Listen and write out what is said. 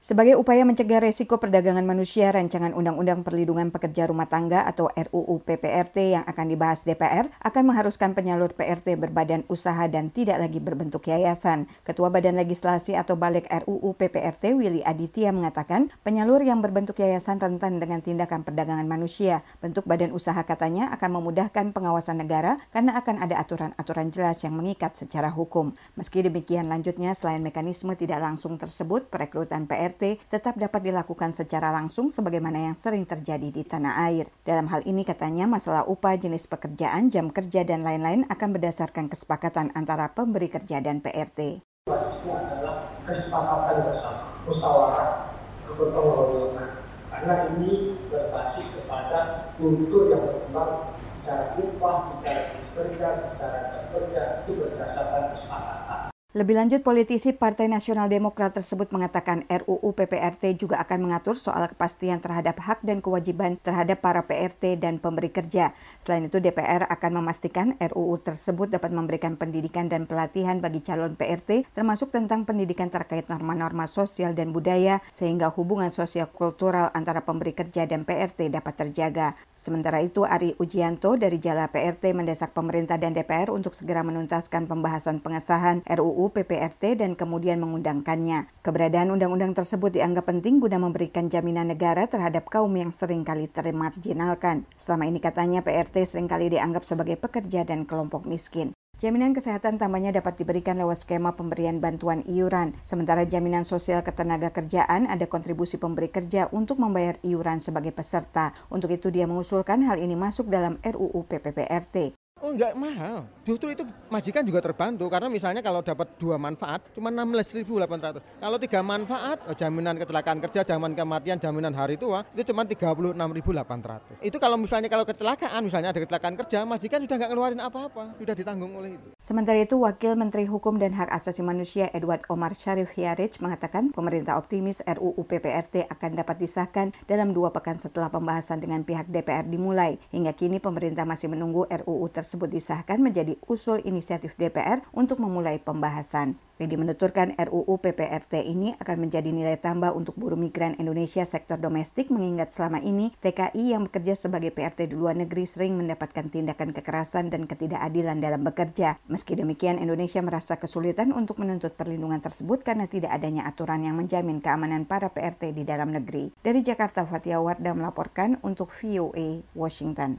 Sebagai upaya mencegah resiko perdagangan manusia, Rancangan Undang-Undang Perlindungan Pekerja Rumah Tangga atau RUU PPRT yang akan dibahas DPR akan mengharuskan penyalur PRT berbadan usaha dan tidak lagi berbentuk yayasan. Ketua Badan Legislasi atau Balik RUU PPRT Willy Aditya mengatakan penyalur yang berbentuk yayasan rentan dengan tindakan perdagangan manusia. Bentuk badan usaha katanya akan memudahkan pengawasan negara karena akan ada aturan-aturan jelas yang mengikat secara hukum. Meski demikian lanjutnya selain mekanisme tidak langsung tersebut, perekrutan PRT RT tetap dapat dilakukan secara langsung sebagaimana yang sering terjadi di tanah air. Dalam hal ini katanya masalah upah, jenis pekerjaan, jam kerja, dan lain-lain akan berdasarkan kesepakatan antara pemberi kerja dan PRT. Basisnya adalah kesepakatan bersama, musyawarah, kegotong royongan. Karena ini berbasis kepada kultur yang berkembang bicara upah, bicara jenis kerja, bicara jam kerja itu berdasarkan kesepakatan. Lebih lanjut, politisi Partai Nasional Demokrat tersebut mengatakan RUU PPRT juga akan mengatur soal kepastian terhadap hak dan kewajiban terhadap para PRT dan pemberi kerja. Selain itu, DPR akan memastikan RUU tersebut dapat memberikan pendidikan dan pelatihan bagi calon PRT, termasuk tentang pendidikan terkait norma-norma sosial dan budaya, sehingga hubungan sosial kultural antara pemberi kerja dan PRT dapat terjaga. Sementara itu, Ari Ujianto dari Jala PRT mendesak pemerintah dan DPR untuk segera menuntaskan pembahasan pengesahan RUU RUU PPRT dan kemudian mengundangkannya. Keberadaan undang-undang tersebut dianggap penting guna memberikan jaminan negara terhadap kaum yang sering kali termarginalkan. Selama ini katanya PRT sering kali dianggap sebagai pekerja dan kelompok miskin. Jaminan kesehatan tambahnya dapat diberikan lewat skema pemberian bantuan iuran. Sementara jaminan sosial ketenaga kerjaan ada kontribusi pemberi kerja untuk membayar iuran sebagai peserta. Untuk itu dia mengusulkan hal ini masuk dalam RUU PPPRT. Oh enggak mahal, justru itu majikan juga terbantu karena misalnya kalau dapat dua manfaat cuma 16.800. Kalau tiga manfaat, oh, jaminan kecelakaan kerja, jaminan kematian, jaminan hari tua itu cuma 36.800. Itu kalau misalnya kalau kecelakaan, misalnya ada kecelakaan kerja, majikan sudah nggak ngeluarin apa-apa, sudah ditanggung oleh itu. Sementara itu, Wakil Menteri Hukum dan Hak Asasi Manusia Edward Omar Sharif Hiarich mengatakan pemerintah optimis RUU PPRT akan dapat disahkan dalam dua pekan setelah pembahasan dengan pihak DPR dimulai. Hingga kini pemerintah masih menunggu RUU tersebut tersebut disahkan menjadi usul inisiatif DPR untuk memulai pembahasan. Ridi menuturkan RUU PPRT ini akan menjadi nilai tambah untuk buruh migran Indonesia sektor domestik mengingat selama ini TKI yang bekerja sebagai PRT di luar negeri sering mendapatkan tindakan kekerasan dan ketidakadilan dalam bekerja. Meski demikian, Indonesia merasa kesulitan untuk menuntut perlindungan tersebut karena tidak adanya aturan yang menjamin keamanan para PRT di dalam negeri. Dari Jakarta, Fatia Wardah melaporkan untuk VOA Washington.